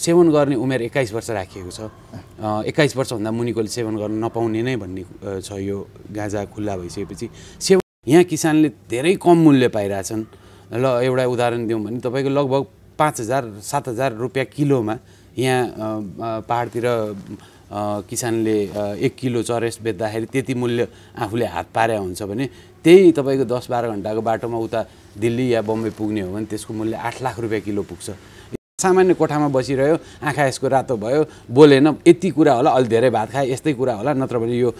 सेवन गर्ने उमेर एक्काइस वर्ष राखिएको छ। एक्काइस वर्षभन्दा मुनिकोले सेवन गर्न नपाउने नै भन्ने छ यो गाँजा खुल्ला भइसकेपछि। सेवन यहाँ किसानले धेरै कम मूल्य पाइरहेछन्। ल एउटा उदाहरण दिउँ भने तपाईँको लगभग पाँच हजार सात हजार रुपियाँ किलोमा यहाँ पाहाडतिर किसानले एक किलो चरेस बेच्दाखेरि त्यति मूल्य आफूले हात पारे हुन्छ भने त्यही तपाईँको दस बाह्र घन्टाको बाटोमा उता दिल्ली या बम्बई पुग्ने हो भने त्यसको मूल्य आठ लाख रुपियाँ किलो पुग्छ। सामान्य कोठामा बसिरह्यो आँखा यसको रातो भयो बोलेन यति कुरा होला अलि धेरै भात खाए यस्तै कुरा होला नत्र भने यो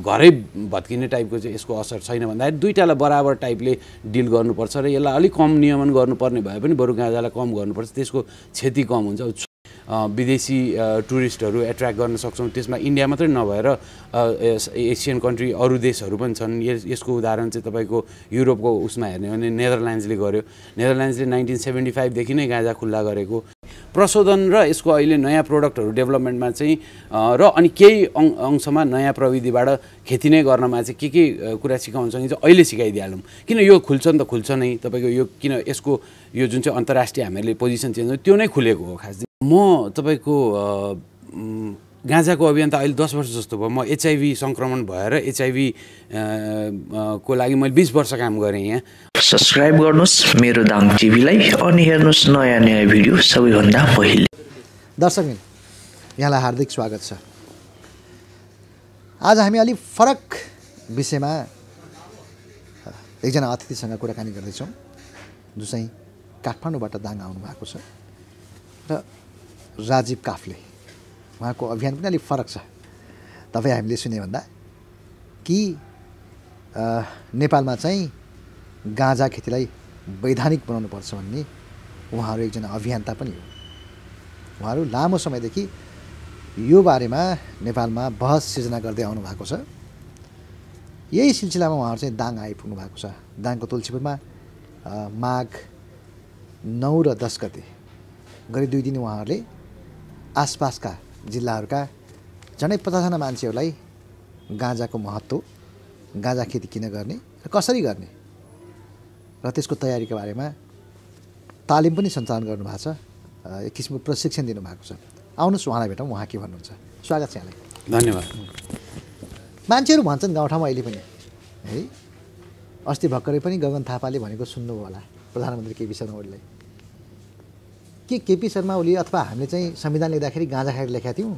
घरै भत्किने टाइपको चाहिँ यसको असर छैन भन्दाखेरि दुइटालाई बराबर टाइपले डिल गर्नुपर्छ र यसलाई अलिक कम नियमन गर्नुपर्ने भए पनि बरु गाँजालाई कम गर्नुपर्छ त्यसको क्षति कम हुन्छ विदेशी टुरिस्टहरू एट्र्याक्ट गर्न सक्छौँ। त्यसमा इन्डिया मात्रै नभएर एसियन कन्ट्री अरू देशहरू पनि छन्। यस यसको उदाहरण चाहिँ तपाईँको युरोपको उसमा हेर्ने हो भने नेदरल्यान्ड्सले गर्यो। नेदरल्यान्ड्सले नाइन्टिन सेभेन्टी फाइभदेखि नै गाँजा खुल्ला गरेको। प्रशोधन र यसको अहिले नयाँ प्रोडक्टहरू डेभलपमेन्टमा चाहिँ र अनि केही अङ अंशमा नयाँ प्रविधिबाट खेती नै गर्नमा चाहिँ के के कुरा सिकाउन सकिन्छ अहिले सिकाइदिइहालौँ। किन यो खुल्छ नि त खुल्छ नै। तपाईँको यो किन यसको यो जुन चाहिँ अन्तर्राष्ट्रिय हामीहरूले पोजिसन चेन्ज त्यो नै खुलेको हो खास म तपाईँको गाँजाको अभियान त अहिले दस वर्ष जस्तो भयो। म एचआइभी सङ्क्रमण भएर एचआइभी को लागि मैले बिस वर्ष काम गरेँ यहाँ। सब्सक्राइब गर्नुहोस् मेरो दाङ टिभीलाई अनि हेर्नुहोस् नयाँ नयाँ भिडियो सबैभन्दा पहिले। दर्शकबिन यहाँलाई हार्दिक स्वागत छ। आज हामी अलिक फरक विषयमा एकजना अतिथिसँग कुराकानी गर्दैछौँ जो चाहिँ काठमाडौँबाट दाङ आउनु भएको छ। र राजीव काफले। उहाँको अभियान पनि अलिक फरक छ। तपाईँ हामीले सुने भन्दा कि नेपालमा चाहिँ गाँजा खेतीलाई वैधानिक बनाउनुपर्छ भन्ने उहाँहरू एकजना अभियन्ता पनि हो। उहाँहरू लामो समयदेखि यो बारेमा नेपालमा बहस सिर्जना गर्दै आउनु भएको छ। यही सिलसिलामा उहाँहरू चाहिँ दाङ आइपुग्नु भएको छ। दाङको तुलसीपुरमा माघ नौ र दस गते गरी दुई दिन उहाँहरूले आसपासका जिल्लाहरूका झन्डै पचासजना मान्छेहरूलाई गाँजाको महत्त्व गाँजा खेती किन गर्ने र कसरी गर्ने र त्यसको तयारीको बारेमा तालिम पनि सञ्चालन गर्नुभएको छ। एक किसिमको प्रशिक्षण दिनुभएको छ। आउनुहोस् उहाँलाई भेटौँ उहाँ के भन्नुहुन्छ? स्वागत छ यहाँलाई। धन्यवाद। मान्छेहरू भन्छन् गाउँठाउँमा अहिले पनि। है? अस्ति भर्खरै पनि गगन थापाले भनेको सुन्नुभयो होला प्रधानमन्त्री केपी शर्मा ओलीलाई के केपी शर्मा ओली अथवा हामीले चाहिँ संविधान लेख्दाखेरि गाँजा खाएर लेखेका थियौँ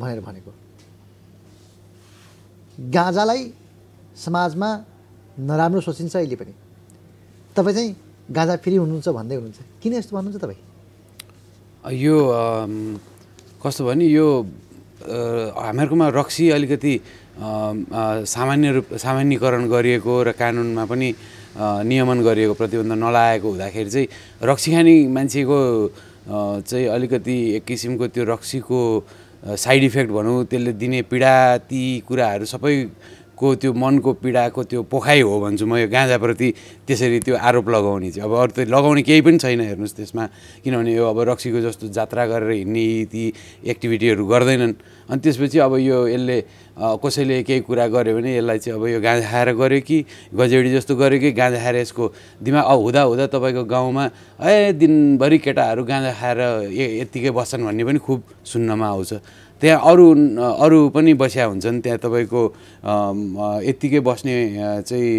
भनेर भनेको। गाँजालाई समाजमा नराम्रो सोचिन्छ अहिले पनि। तपाईँ चाहिँ गाँजा फ्री हुनुहुन्छ भन्दै हुनुहुन्छ। किन यस्तो भन्नुहुन्छ तपाईँ? यो कस्तो भने यो हामीहरूकोमा रक्सी अलिकति सामान्य रूप सामान्यकरण गरिएको र कानुनमा पनि नियमन गरिएको प्रतिबन्ध नलागेको हुँदाखेरि चाहिँ रक्सी खाने मान्छेको चाहिँ अलिकति एक किसिमको त्यो रक्सीको साइड इफेक्ट भनौँ त्यसले दिने पीडा ती कुराहरू सबैको त्यो मनको पीडाको त्यो पोखाइ हो भन्छु म यो गाँजाप्रति त्यसरी त्यो आरोप लगाउने चाहिँ। अब अरू त लगाउने केही पनि छैन हेर्नुहोस् त्यसमा किनभने यो अब रक्सीको जस्तो जात्रा गरेर हिँड्ने ती एक्टिभिटीहरू गर्दैनन्। अनि त्यसपछि अब यो यसले कसैले केही कुरा गर्यो भने यसलाई चाहिँ अब यो गाँजा खाएर गर्यो कि गजेडी जस्तो गर्यो कि गाँजा खाएर यसको दिमाग अब हुँदा हुँदा तपाईँको गाउँमा ए दिनभरि केटाहरू गाँजा खाएर यत्तिकै बस्छन् भन्ने पनि खुब सुन्नमा आउँछ। त्यहाँ अरू अरू पनि बसिया हुन्छन् त्यहाँ तपाईँको यत्तिकै बस्ने चाहिँ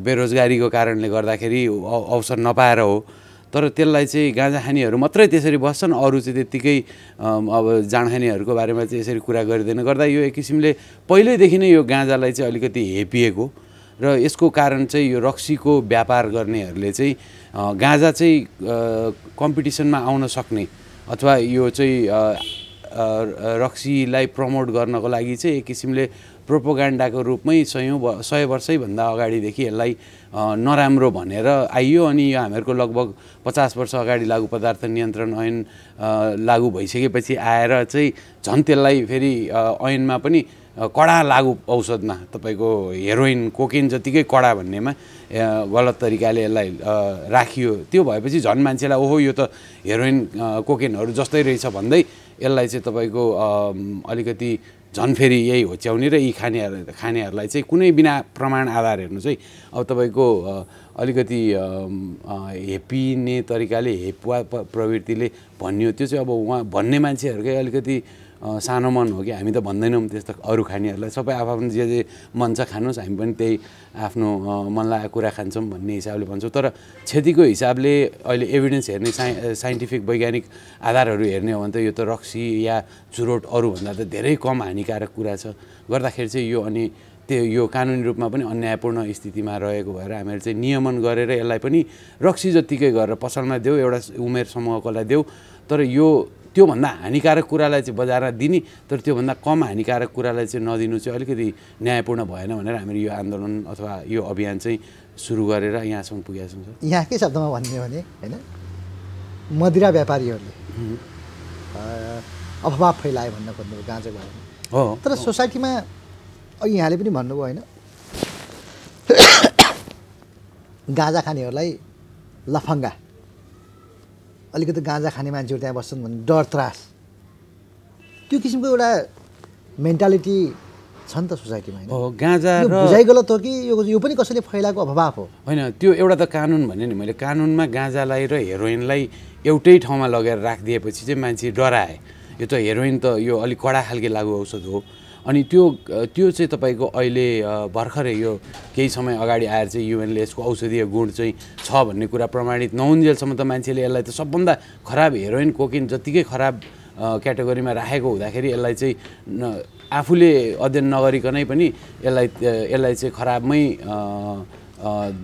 बेरोजगारीको कारणले गर्दाखेरि अवसर नपाएर हो। तर त्यसलाई चाहिँ गाँजा खानेहरू मात्रै त्यसरी बस्छन्। अरू चाहिँ त्यत्तिकै अब जाँड खानेहरूको बारेमा चाहिँ यसरी कुरा गरिँदैन। गर्दा यो एक किसिमले पहिल्यैदेखि नै यो गाँजालाई चाहिँ अलिकति हेपिएको र यसको कारण चाहिँ यो रक्सीको व्यापार गर्नेहरूले चाहिँ गाँजा चाहिँ कम्पिटिसनमा आउन सक्ने अथवा यो चाहिँ रक्सीलाई प्रमोट गर्नको लागि चाहिँ एक किसिमले प्रोपोगान्डाको रूपमै सयौँ सय वर्षैभन्दा अगाडिदेखि यसलाई नराम्रो भनेर आइयो अनि यो हामीहरूको लगभग पचास वर्ष अगाडि लागु पदार्थ नियन्त्रण ऐन लागु भइसकेपछि आएर चाहिँ झन् त्यसलाई फेरि ऐनमा पनि कडा लागु औषधमा तपाईँको हेरोइन कोकेन जतिकै कडा भन्नेमा गलत तरिकाले यसलाई राखियो। त्यो भएपछि झन् मान्छेलाई ओहो यो त हेरोइन कोकेनहरू जस्तै रहेछ भन्दै यसलाई चाहिँ तपाईँको अलिकति झन् फेरि यही होच्याउने र यी खानेहरू खानेहरूलाई चाहिँ कुनै बिना प्रमाण आधार हेर्नु चाहिँ अब तपाईँको अलिकति हेपिने तरिकाले हेपुवा प्रवृत्तिले भनियो त्यो चाहिँ अब उहाँ भन्ने मान्छेहरूकै अलिकति सानो मन हो कि हामी त भन्दैनौँ त्यस्तो अरू खानेहरूलाई। सबै आफ्नो जे जे मन छ खानुहोस् हामी पनि त्यही आफ्नो मन लागेको कुरा खान्छौँ भन्ने हिसाबले भन्छौँ। तर क्षतिको हिसाबले अहिले एभिडेन्स हेर्ने साइ साइन्टिफिक वैज्ञानिक आधारहरू हेर्ने हो भने त यो त रक्सी या चुरोट अरूभन्दा त धेरै कम हानिकारक कुरा छ। गर्दाखेरि चाहिँ यो अनि त्यो यो कानुनी रूपमा पनि अन्यायपूर्ण स्थितिमा रहेको भएर हामीहरू चाहिँ नियमन गरेर यसलाई पनि रक्सी जत्तिकै गरेर पसलमा देऊ एउटा उमेर समूहकोलाई देऊ। तर यो त्योभन्दा हानिकारक कुरालाई चाहिँ बजारमा दिने तर त्योभन्दा कम हानिकारक कुरालाई चाहिँ नदिनु चाहिँ अलिकति न्यायपूर्ण भएन भनेर हामीले यो आन्दोलन अथवा यो अभियान चाहिँ सुरु गरेर यहाँसम्म पुगेका छौँ यहाँकै शब्दमा भन्ने भने होइन? मदिरा व्यापारीहरूले अफवाह फैलायो भन्न खोज्नुभयो गाँजाको बारेमा। हो। तर सोसाइटीमा अघि यहाँले पनि भन्नुभयो होइन? गाँजा खानेहरूलाई लफङ्गा। अलिकति गाँजा खाने मान्छेहरू त्यहाँ बस्छन् भन्ने डर त्रास। त्यो किसिमको एउटा मेन्टालिटी छ नि त सोसाइटीमा होइन? हो गाँजा बुझाइ गलत हो कि यो यो पनि कसैले फैलाएको अफवाह हो? होइन त्यो एउटा त कानुन भने नि मैले। कानुनमा गाँजालाई र हेरोइनलाई एउटै ठाउँमा लगेर राखिदिएपछि चाहिँ मान्छे डराए। यो त हेरोइन त यो अलिक कडा खालके लागु औषध हो। अनि त्यो त्यो चाहिँ तपाईँको अहिले भर्खरै यो केही समय अगाडि आएर चाहिँ युएनले यसको औषधीय गुण चाहिँ छ भन्ने कुरा प्रमाणित नहुन्जेलसम्म त मान्छेले यसलाई त सबभन्दा खराब हेरोइन कोकिन जत्तिकै खराब क्याटेगोरीमा राखेको हुँदाखेरि यसलाई चाहिँ आफूले अध्ययन नगरिकनै पनि यसलाई यसलाई चाहिँ खराबमै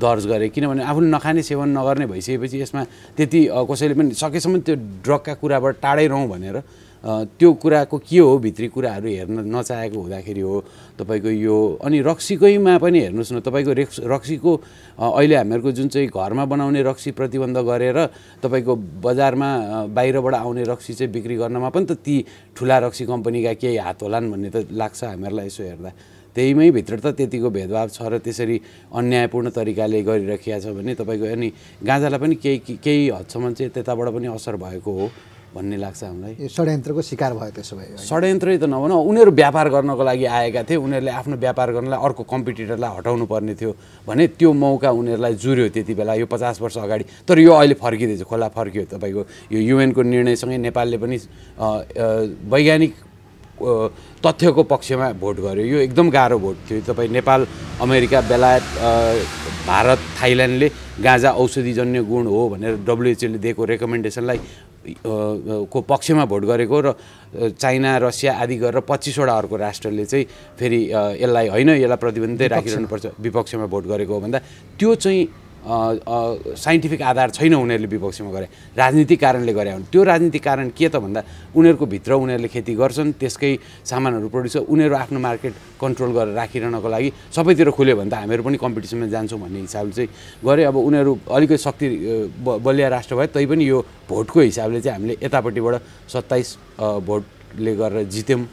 दर्ज गरे। किनभने आफूले नखाने सेवन नगर्ने भइसकेपछि यसमा त्यति कसैले पनि सकेसम्म त्यो ड्रगका कुराबाट टाढै रहँ भनेर त्यो कुराको के हो भित्री कुराहरू हेर्न नचाहेको हुँदाखेरि हो तपाईँको यो अनि रक्सीकैमा पनि हेर्नुहोस् न तपाईँको रेक्स रक्सीको अहिले हामीहरूको जुन चाहिँ घरमा बनाउने रक्सी प्रतिबन्ध गरेर तपाईँको बजारमा बाहिरबाट आउने रक्सी चाहिँ बिक्री गर्नमा पनि त ती ठुला रक्सी कम्पनीका केही हात होलान् भन्ने त लाग्छ हामीहरूलाई यसो हेर्दा। त्यहीमै भित्र त त्यतिको भेदभाव छ र त्यसरी अन्यायपूर्ण तरिकाले गरिराखिया छ भने तपाईँको अनि गाँजालाई पनि केही केही हदसम्म चाहिँ त्यताबाट पनि असर भएको हो। भन्ने लाग्छ हामीलाई। यो षड्यन्त्रको शिकार भयो त्यसो भए। षड्यन्त्रै त नभनौँ उनीहरू व्यापार गर्नको लागि आएका थिए उनीहरूले आफ्नो व्यापार गर्नलाई अर्को कम्पिटिटरलाई हटाउनु पर्ने थियो भने त्यो मौका उनीहरूलाई जुर्यो त्यति बेला यो पचास वर्ष अगाडि। तर यो अहिले फर्किँदैछ खोला फर्कियो तपाईँको। यो युएनको निर्णयसँगै नेपालले पनि वैज्ञानिक तथ्यको पक्षमा भोट गर्यो। यो एकदम गाह्रो भोट थियो। तपाईँ नेपाल अमेरिका बेलायत भारत थाइल्यान्डले गाँजा औषधिजन्य गुण हो भनेर डब्लुएचओले दिएको रेकमेन्डेसनलाई को पक्षमा भोट गरेको र चाइना रसिया आदि गरेर पच्चिसवटा अर्को राष्ट्रले चाहिँ फेरि यसलाई होइन यसलाई प्रतिबन्धितै राखिरहनुपर्छ। विपक्षमा भोट गरेको हो भन्दा त्यो चाहिँ साइन्टिफिक आधार छैन उनीहरूले विपक्षमा गरे। राजनीतिक कारणले गरे हुन्। त्यो राजनीतिक कारण के त भन्दा उनीहरूको भित्र उनीहरूले खेती गर्छन् त्यसकै सामानहरू प्रड्युस उनीहरू आफ्नो मार्केट कन्ट्रोल गरेर राखिरहनको लागि सबैतिर खुल्यो भने त हामीहरू पनि कम्पिटिसनमा जान्छौँ भन्ने हिसाबले चाहिँ गरे। अब उनीहरू अलिकति शक्ति बलिया राष्ट्र भए तैपनि यो भोटको हिसाबले चाहिँ हामीले यतापट्टिबाट सत्ताइस भोटले गरेर जित्यौँ।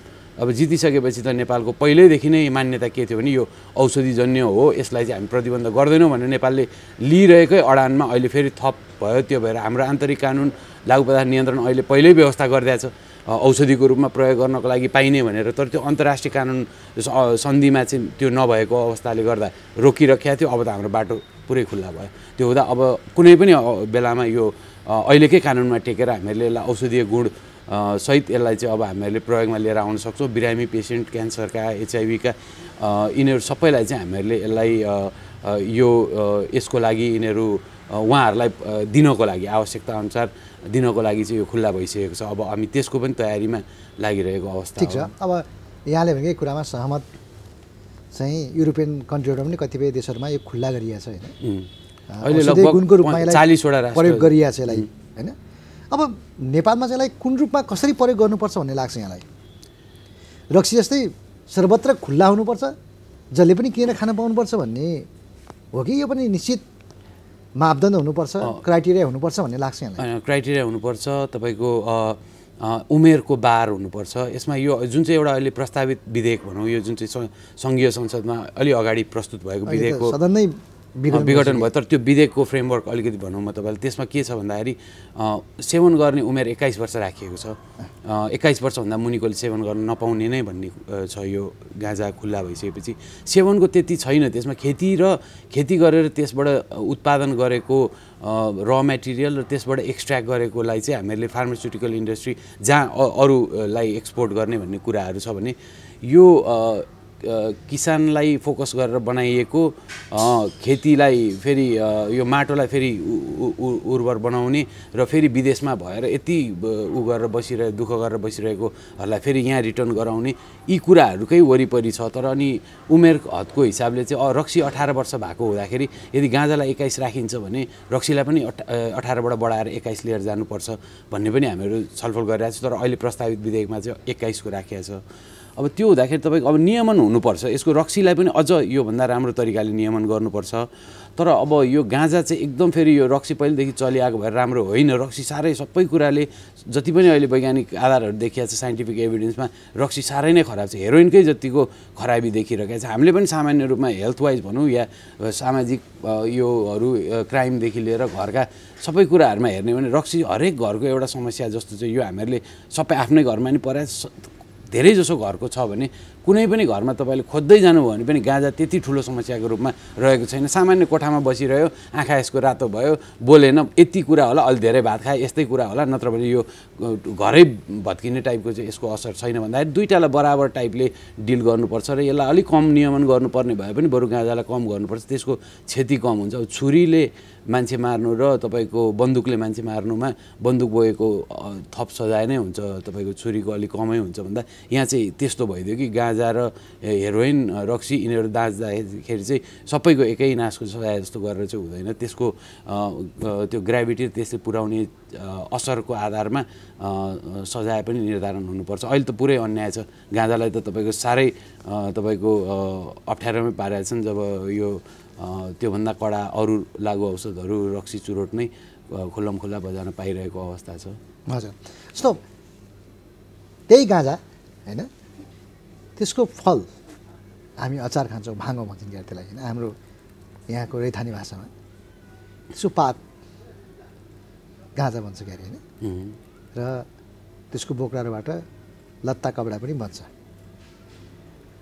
अब जितिसकेपछि त नेपालको पहिल्यैदेखि नै मान्यता के थियो भने यो औषधिजन्य हो यसलाई चाहिँ हामी प्रतिबन्ध गर्दैनौँ भनेर नेपालले लिइरहेकै अडानमा अहिले फेरि थप भयो। त्यो भएर हाम्रो आन्तरिक कानुन लागु पदार्थ नियन्त्रण अहिले पहिल्यै व्यवस्था गरिदिएको छ। औषधिको रूपमा प्रयोग गर्नको लागि पाइने भनेर। तर त्यो अन्तर्राष्ट्रिय कानुन सन्धिमा चाहिँ त्यो नभएको अवस्थाले गर्दा रोकिराखेको थियो। अब त हाम्रो बाटो पुरै खुल्ला भयो। त्यो हुँदा अब कुनै पनि बेलामा यो अहिलेकै कानुनमा टेकेर हामीहरूले यसलाई औषधीय गुण सहित यसलाई चाहिँ अब हामीहरूले प्रयोगमा लिएर आउन सक्छौँ। बिरामी पेसेन्ट क्यान्सरका एचआइभीका यिनीहरू सबैलाई चाहिँ हामीहरूले यसलाई यो यसको लागि यिनीहरू उहाँहरूलाई दिनको लागि आवश्यकता अनुसार दिनको लागि चाहिँ यो खुल्ला भइसकेको छ। अब हामी त्यसको पनि तयारीमा लागिरहेको अवस्था ठिक छ। अब यहाँले भनेकै कुरामा सहमत चाहिँ युरोपियन कन्ट्रीहरूमा पनि कतिपय देशहरूमा यो खुल्ला गरिएको छ होइन? अहिले गुणको रूपमा चालिसवटा प्रयोग गरिएको छ यसलाई होइन? अब नेपालमा चाहिँ यसलाई कुन रूपमा कसरी प्रयोग गर्नुपर्छ भन्ने लाग्छ यहाँलाई? रक्सी जस्तै सर्वत्र खुल्ला हुनुपर्छ जसले पनि किनेर खान पाउनुपर्छ भन्ने हो कि? यो पनि निश्चित मापदण्ड हुनुपर्छ क्राइटेरिया हुनुपर्छ भन्ने लाग्छ यहाँलाई। क्राइटेरिया हुनुपर्छ तपाईँको उमेरको बार हुनुपर्छ। यसमा यो जुन चाहिँ एउटा अहिले प्रस्तावित विधेयक भनौँ यो जुन चाहिँ सङ्घीय संसदमा अलि अगाडि प्रस्तुत भएको विधेयकको सदन नै विघटन विघटन भयो। तर त्यो विधेयकको फ्रेमवर्क अलिकति भनौँ म तपाईँलाई। त्यसमा के छ भन्दाखेरि सेवन गर्ने उमेर एक्काइस वर्ष राखिएको छ। एक्काइस वर्षभन्दा मुनिकोले सेवन गर्न नपाउने नै भन्ने छ यो गाँजा खुल्ला भइसकेपछि। सेवनको त्यति छैन। त्यसमा खेती र खेती गरेर त्यसबाट उत्पादन गरेको र मेटेरियल र त्यसबाट एक्सट्र्याक्ट गरेकोलाई चाहिँ हामीहरूले फार्मास्युटिकल इन्डस्ट्री जहाँ अरूलाई एक्सपोर्ट गर्ने भन्ने कुराहरू छ भने यो किसानलाई फोकस गरेर बनाइएको खेतीलाई फेरि यो माटोलाई फेरि उर्वर बनाउने र फेरि विदेशमा भएर यति उ गरेर बसिरहे दुःख गरेर बसिरहेकोहरूलाई फेरि यहाँ रिटर्न गराउने यी कुराहरूकै वरिपरि छ। तर अनि उमेर हदको हिसाबले चाहिँ रक्सी अठार वर्ष भएको हुँदाखेरि यदि गाँजालाई एक्काइस राखिन्छ भने रक्सीलाई पनि अठ अठारबाट बढाएर एक्काइस लिएर जानुपर्छ भन्ने पनि हामीहरू छलफल गरिरहेको छौँ तर अहिले प्रस्तावित विधेयकमा चाहिँ एक्काइसको राखिएको छ। अब त्यो हुँदाखेरि तपाईँको अब नियमन हुनुपर्छ। यसको रक्सीलाई पनि अझ योभन्दा राम्रो तरिकाले नियमन गर्नुपर्छ। तर अब यो गाँजा चाहिँ एकदम फेरि यो रक्सी पहिलेदेखि चलिआएको भएर राम्रो होइन। रक्सी साह्रै सबै कुराले जति पनि अहिले वैज्ञानिक आधारहरू देखिएको छ साइन्टिफिक एभिडेन्समा रक्सी साह्रै नै खराब छ। हेरोइनकै जतिको खराबी देखिरहेको छ। हामीले पनि सामान्य रूपमा हेल्थ वाइज भनौँ या सामाजिक योहरू क्राइमदेखि लिएर घरका सबै कुराहरूमा हेर्ने भने रक्सी हरेक घरको एउटा समस्या जस्तो चाहिँ यो हामीहरूले सबै आफ्नै घरमा नि परा धेरै जसो घरको छ भने कुनै पनि घरमा तपाईँले खोज्दै जानुभयो भने पनि गाँजा त्यति ठुलो समस्याको रूपमा रहेको छैन। सामान्य कोठामा बसिरह्यो आँखा यसको रातो भयो बोलेन यति कुरा होला अलि धेरै भात खाए यस्तै कुरा होला नत्र भने यो घरै भत्किने टाइपको चाहिँ यसको असर छैन भन्दाखेरि दुइटालाई बराबर टाइपले डिल गर्नुपर्छ र यसलाई अलिक कम नियमन गर्नुपर्ने भए पनि बरु गाँजालाई कम गर्नुपर्छ। त्यसको क्षति कम हुन्छ। अब छुरीले मान्छे मार्नु र तपाईँको बन्दुकले मान्छे मार्नुमा बन्दुक बोकेको थप सजाय नै हुन्छ। तपाईँको छुरीको अलिक कमै हुन्छ भन्दा यहाँ चाहिँ त्यस्तो भइदियो कि गाँजा र ए, हेरोइन रक्सी यिनीहरू दाँच्दाखेरि चाहिँ सबैको एकै नासको सजाय जस्तो गरेर चाहिँ हुँदैन। त्यसको त्यो ग्राभिटी त्यसले पुर्याउने असरको आधारमा सजाय पनि निर्धारण हुनुपर्छ। अहिले त पुरै अन्याय छ। गाँजालाई त तपाईँको साह्रै तपाईँको अप्ठ्यारोमै पारेका छन्। जब यो त्योभन्दा कडा अरू लागु औषधहरू रक्सी चुरोट नै खुल्लम खुल्ला बजारमा पाइरहेको अवस्था छ। हजुर। जस्तो त्यही गाँजा होइन? त्यसको फल हामी अचार खान्छौँ भाङ्गो भन्छौँ क्या त्यसलाई होइन? हाम्रो यहाँको रैथाने भाषामा त्यसको पात गाँजा भन्छ क्यारे होइन? र त्यसको बोक्राहरूबाट लत्ता कपडा पनि बन्छ।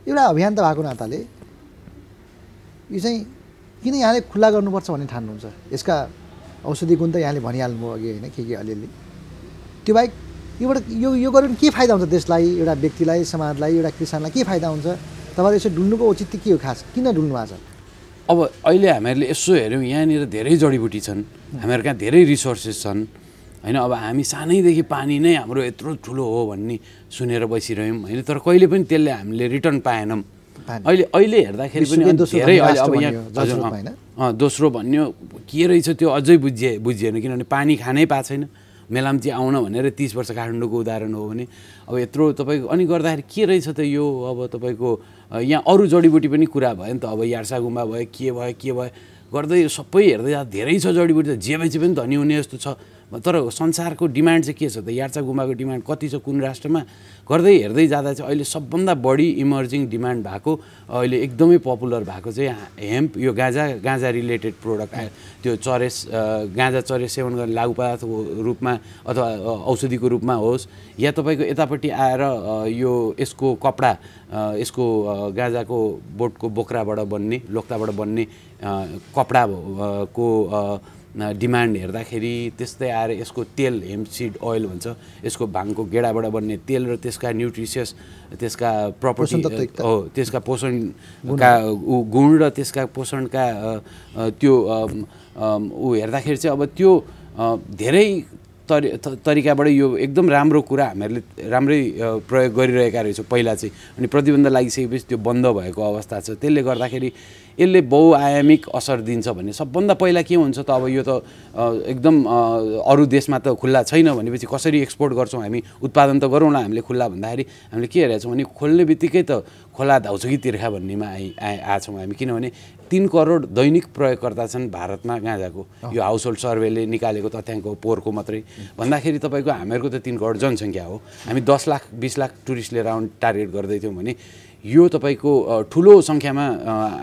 एउटा अभियन्ता भएको नाताले यो चाहिँ किन यहाँले खुल्ला गर्नुपर्छ भन्ने ठान्नुहुन्छ? यसका औषधि गुण त यहाँले भनिहाल्नुभयो अघि होइन के के अलिअलि। त्यो बाहेक योबाट यो यो गरेर के फाइदा हुन्छ देशलाई एउटा व्यक्तिलाई समाजलाई एउटा किसानलाई? के फाइदा हुन्छ? तपाईँले यसो ढुल्नुको औचित्य के हो खास? किन ढुल्नु भएको छ? अब अहिले हामीहरूले यसो हेऱ्यौँ यहाँनिर धेरै जडीबुटी छन् हामीहरू कहाँ धेरै रिसोर्सेस छन्। होइन अब हामी सानैदेखि पानी नै हाम्रो यत्रो ठुलो हो भन्ने सुनेर बसिरह्यौँ। होइन तर कहिले पनि त्यसले हामीले रिटर्न पाएनौँ। अहिले अहिले हेर्दाखेरि पनि धेरै अब यहाँ दोस्रो भन्यो के रहेछ त्यो अझै बुझिए बुझिएन किनभने पानी खानै पाएको छैन। मेलाम्ची आउन भनेर तिस वर्ष काठमाडौँको उदाहरण हो भने अब यत्रो तपाईँको अनि गर्दाखेरि के रहेछ त यो अब तपाईँको यहाँ अरू जडीबुटी पनि कुरा भयो नि त। अब यार्सा गुम्बा भयो के भयो के भयो। गर्दै सबै हेर्दै जाँदा धेरै छ जडीबुटी त। जे भएपछि पनि धनी हुने जस्तो छ। तर संसारको डिमान्ड चाहिँ के छ त? यार्सा गुम्बाको डिमान्ड कति छ? कुन राष्ट्रमा? गर्दै हेर्दै जाँदा चाहिँ अहिले सबभन्दा बढी इमर्जिङ डिमान्ड भएको अहिले एकदमै पपुलर भएको चाहिँ हेम्प यो गाँजा गाँजा रिलेटेड प्रोडक्ट आ- त्यो चरेस गाँजा चरेस सेवन गर्ने लागु पदार्थको रूपमा अथवा औषधिको रूपमा होस् या तपाईँको यतापट्टि आएर यो यसको कपडा यसको गाँजाको बोटको बोक्राबाट बन्ने लोक्ताबाट बन्ने कपडा को डिमान्ड हेर्दाखेरि त्यस्तै आएर यसको तेल हेम्पसिड ओइल भन्छ यसको भाङको गेडाबाट बन्ने तेल र त्यसका न्युट्रिसियस त्यसका प्रपर्टी। हो त्यसका पोषणका गुण। र त्यसका पोषणका त्यो ऊ हेर्दाखेरि चाहिँ अब त्यो धेरै तरि तरिकाबाट यो एकदम राम्रो कुरा हामीहरूले राम्रै प्रयोग गरिरहेका रहेछौँ। पहिला चाहिँ अनि प्रतिबन्ध लागिसकेपछि त्यो बन्द भएको अवस्था छ। त्यसले गर्दाखेरि यसले बहुआयामिक असर दिन्छ भने सबभन्दा पहिला के हुन्छ त अब यो त एकदम अरू देशमा त खुल्ला छैन भनेपछि कसरी एक्सपोर्ट गर्छौँ हामी उत्पादन त गरौँला हामीले खुल्ला भन्दाखेरि हामीले के हेरेका छौँ भने खोल्ने बित्तिकै त खोला धाउँछ कि तिर्खा भन्नेमा आइ आइ आएछौँ हामी किनभने तिन करोड दैनिक प्रयोगकर्ता छन् भारतमा गाँजाको यो हाउस होल्ड सर्वेले निकालेको तथ्याङ्क हो पोहोरको मात्रै। भन्दाखेरि तपाईँको हामीहरूको त तिन करोड जनसङ्ख्या हो। हामी दस लाख बिस लाख टुरिस्ट लिएर आउने टार्गेट गर्दैथ्यौँ भने यो तपाईँको ठुलो सङ्ख्यामा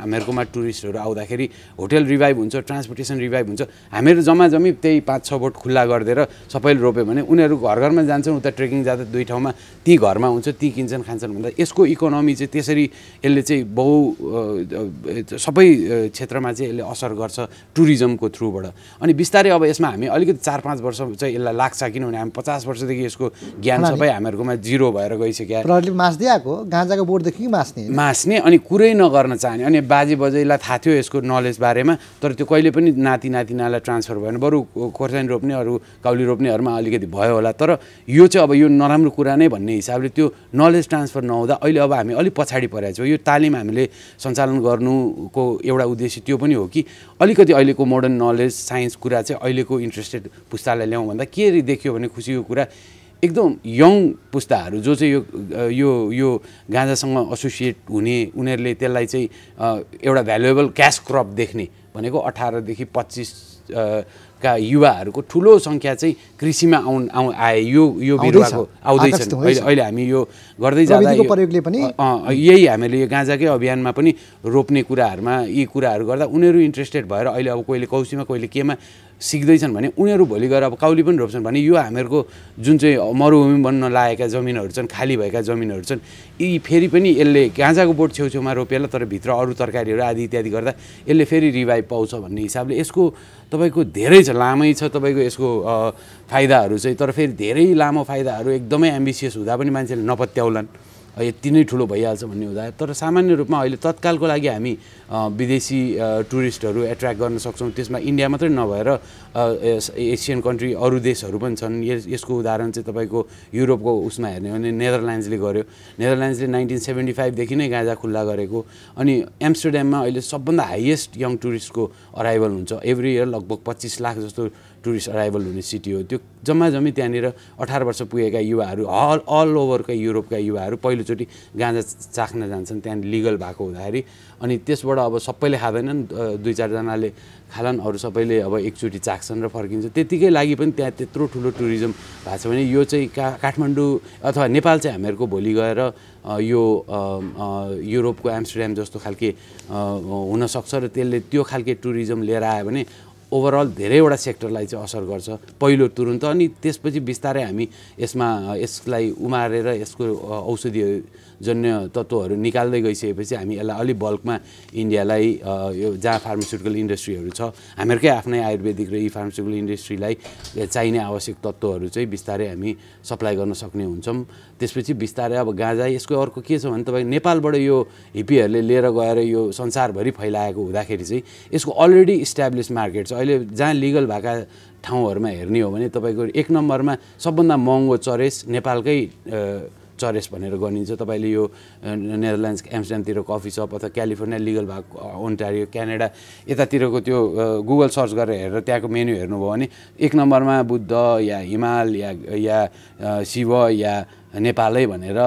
हामीहरूकोमा टुरिस्टहरू आउँदाखेरि होटेल रिभाइभ हुन्छ ट्रान्सपोर्टेसन रिभाइभ हुन्छ। हामीहरू जम्मा जम्मी त्यही पाँच छ बोट खुल्ला गरिदिएर सबैले रोप्यो भने उनीहरू घर घरमा जान्छन् उता ट्रेकिङ जाँदा दुई ठाउँमा ती घरमा हुन्छ ती किन्छन् खान्छन् भन्दा यसको इकोनोमी चाहिँ त्यसरी यसले चाहिँ बहु सबै क्षेत्रमा चाहिँ यसले असर गर्छ टुरिज्मको थ्रुबाट। अनि बिस्तारै अब यसमा हामी अलिकति चार पाँच वर्ष चाहिँ यसलाई लाग्छ किनभने हामी पचास वर्षदेखि यसको ज्ञान सबै हामीहरूकोमा जिरो भएर गइसक्यो। मास्दै आएको गाँजाको बोर्डदेखि मास्ने? मास्ने अनि कुरै नगर्न चाहने। अनि बाजे बजैलाई थाहा थियो यसको नलेज बारेमा तर त्यो कहिले पनि नाति नातिनालाई ट्रान्सफर भएन। बरु खोर्सानी रोप्ने अरू काउली रोप्नेहरूमा अलिकति भयो होला तर यो चाहिँ अब यो नराम्रो कुरा नै भन्ने हिसाबले त्यो नलेज ट्रान्सफर नहुँदा अहिले अब हामी अलिक पछाडि परेको छौँ। यो तालिम हामीले सञ्चालन गर्नुको एउटा उद्देश्य त्यो पनि हो कि अलिकति अहिलेको मोडर्न नलेज साइन्स कुरा चाहिँ अहिलेको इन्ट्रेस्टेड पुस्तालाई ल्याउँ भन्दा के देखियो भने खुसीको कुरा एकदम यङ पुस्ताहरू जो चाहिँ यो यो यो गाँजासँग एसोसिएट हुने उनीहरूले त्यसलाई चाहिँ एउटा भ्यालुएबल क्यास क्रप देख्ने भनेको अठारदेखि पच्चिस का युवाहरूको ठुलो सङ्ख्या चाहिँ कृषिमा आउन आउ आए यो यो आउँदैछ। बिरुवाको आउँदैछन् हुँदैछ। अहिले अहिले हामी यो गर्दै जाँदा पनि यही हामीले यो गाँजाकै अभियानमा पनि रोप्ने कुराहरूमा यी कुराहरू गर्दा उनीहरू इन्ट्रेस्टेड भएर अहिले अब कोहीले कौसीमा कोहीले केमा सिक्दैछन् भने उनीहरू भोलि गएर अब काउली पनि रोप्छन् भने यो हामीहरूको जुन चाहिँ मरुभूमि बन्न लागेका जमिनहरू छन् खाली भएका जमिनहरू छन् यी फेरि पनि यसले गाँजाको बोट छेउछेउमा रोपेला तर भित्र अरू तरकारीहरू आदि इत्यादि गर्दा यसले फेरि रिभाइभ पाउँछ भन्ने हिसाबले यसको तपाईँको धेरै छ लामै छ तपाईँको यसको फाइदाहरू चाहिँ तर फेरि धेरै लामो फाइदाहरू एकदमै एम्बिसियस हुँदा पनि मान्छेले नपत्याउलान्। यति नै ठुलो भइहाल्छ भन्ने हुँदा तर सामान्य रूपमा अहिले तत्कालको लागि हामी विदेशी टुरिस्टहरू एट्र्याक्ट गर्न सक्छौँ। त्यसमा इन्डिया मात्रै नभएर एसियन कन्ट्री अरू देशहरू पनि छन्। यस यसको उदाहरण चाहिँ तपाईँको युरोपको उसमा हेर्ने हो भने नेदरल्यान्ड्सले गर्यो। नेदरल्यान्ड्सले नाइन्टिन सेभेन्टी फाइभदेखि नै गाँजा खुल्ला गरेको। अनि एम्स्टरड्याममा अहिले सबभन्दा हाइएस्ट यङ टुरिस्टको अराइभल हुन्छ। एभ्री इयर लगभग पच्चिस लाख जस्तो टुरिस्ट अराइभल हुने सिटी हो। त्यो जम्मा जम्मी त्यहाँनिर अठार वर्ष पुगेका युवाहरू अल अल ओभरका युरोपका युवाहरू पहिलोचोटि गाँजा चाख्न जान्छन् त्यहाँ लिगल भएको हुँदाखेरि। अनि त्यसबाट अब सबैले खाँदैनन् दुई चारजनाले खालान् अरू सबैले अब एकचोटि चाख्छन् र फर्किन्छ त्यतिकै लागि पनि त्यहाँ त्यत्रो ठुलो टुरिज्म भएको छ भने यो चाहिँ का काठमाडौँ अथवा नेपाल चाहिँ हामीहरूको भोलि गएर यो युरोपको एम्स्टरड्याम जस्तो खालके हुनसक्छ र त्यसले त्यो खालके टुरिज्म लिएर आयो भने ओभरअल धेरैवटा सेक्टरलाई चाहिँ असर गर्छ। पहिलो तुरुन्त अनि त्यसपछि बिस्तारै हामी यसमा यसलाई उमारेर यसको अ, औषधीय जन्य तत्त्वहरू निकाल्दै गइसकेपछि हामी यसलाई अलिक बल्कमा इन्डियालाई यो जहाँ फार्मास्युटिकल इन्डस्ट्रीहरू छ हामीहरूकै आफ्नै आयुर्वेदिक र इ फार्मास्युटिकल इन्डस्ट्रीलाई चाहिने आवश्यक तत्त्वहरू चाहिँ बिस्तारै हामी सप्लाई गर्न सक्ने हुन्छौँ। त्यसपछि बिस्तारै अब गाँजा यसको अर्को के छ भने तपाईँ नेपालबाट यो हिप्पीहरूले लिएर गएर यो संसारभरि फैलाएको हुँदाखेरि चाहिँ यसको अलरेडी इस्ट्याब्लिस मार्केट छ। अहिले जहाँ लिगल भएका ठाउँहरूमा हेर्ने हो भने तपाईँको एक नम्बरमा सबभन्दा महँगो चरेस नेपालकै चरेस भनेर गनिन्छ। तपाईँले यो नेदरल्यान्ड्स एम्स्टरड्यामतिर कफी सप अथवा क्यालिफोर्निया लिगल भएको ओन्टारियो क्यानाडा यतातिरको त्यो गुगल सर्च गरेर हेरेर त्यहाँको मेन्यु हेर्नुभयो भने एक नम्बरमा बुद्ध या हिमाल या या शिव या नेपालै भनेर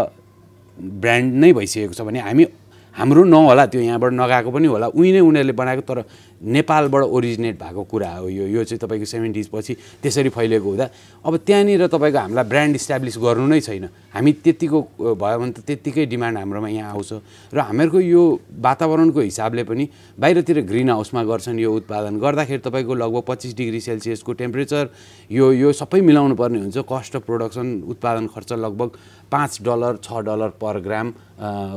ब्रान्ड नै भइसकेको छ भने हामी हाम्रो नहोला त्यो यहाँबाट नगएको पनि होला। उही नै उनीहरूले बनाएको तर नेपालबाट ओरिजिनेट भएको कुरा हो यो। यो चाहिँ तपाईँको सेभेन्टिज पछि त्यसरी फैलिएको हुँदा। अब त्यहाँनिर तपाईँको हामीलाई ब्रान्ड इस्टाब्लिस गर्नु नै छैन। हामी त्यत्तिको अ, भयो भने त त्यत्तिकै डिमान्ड हाम्रोमा यहाँ आउँछ। र हामीहरूको यो वातावरणको हिसाबले पनि बाहिरतिर ग्रिन हाउसमा गर्छन् यो उत्पादन। गर्दाखेरि तपाईँको लगभग पच्चिस डिग्री सेल्सियसको टेम्परेचर यो यो सबै मिलाउनु पर्ने हुन्छ। कस्ट अफ प्रोडक्सन उत्पादन खर्च लगभग पाँच डलर छ डलर पर ग्राम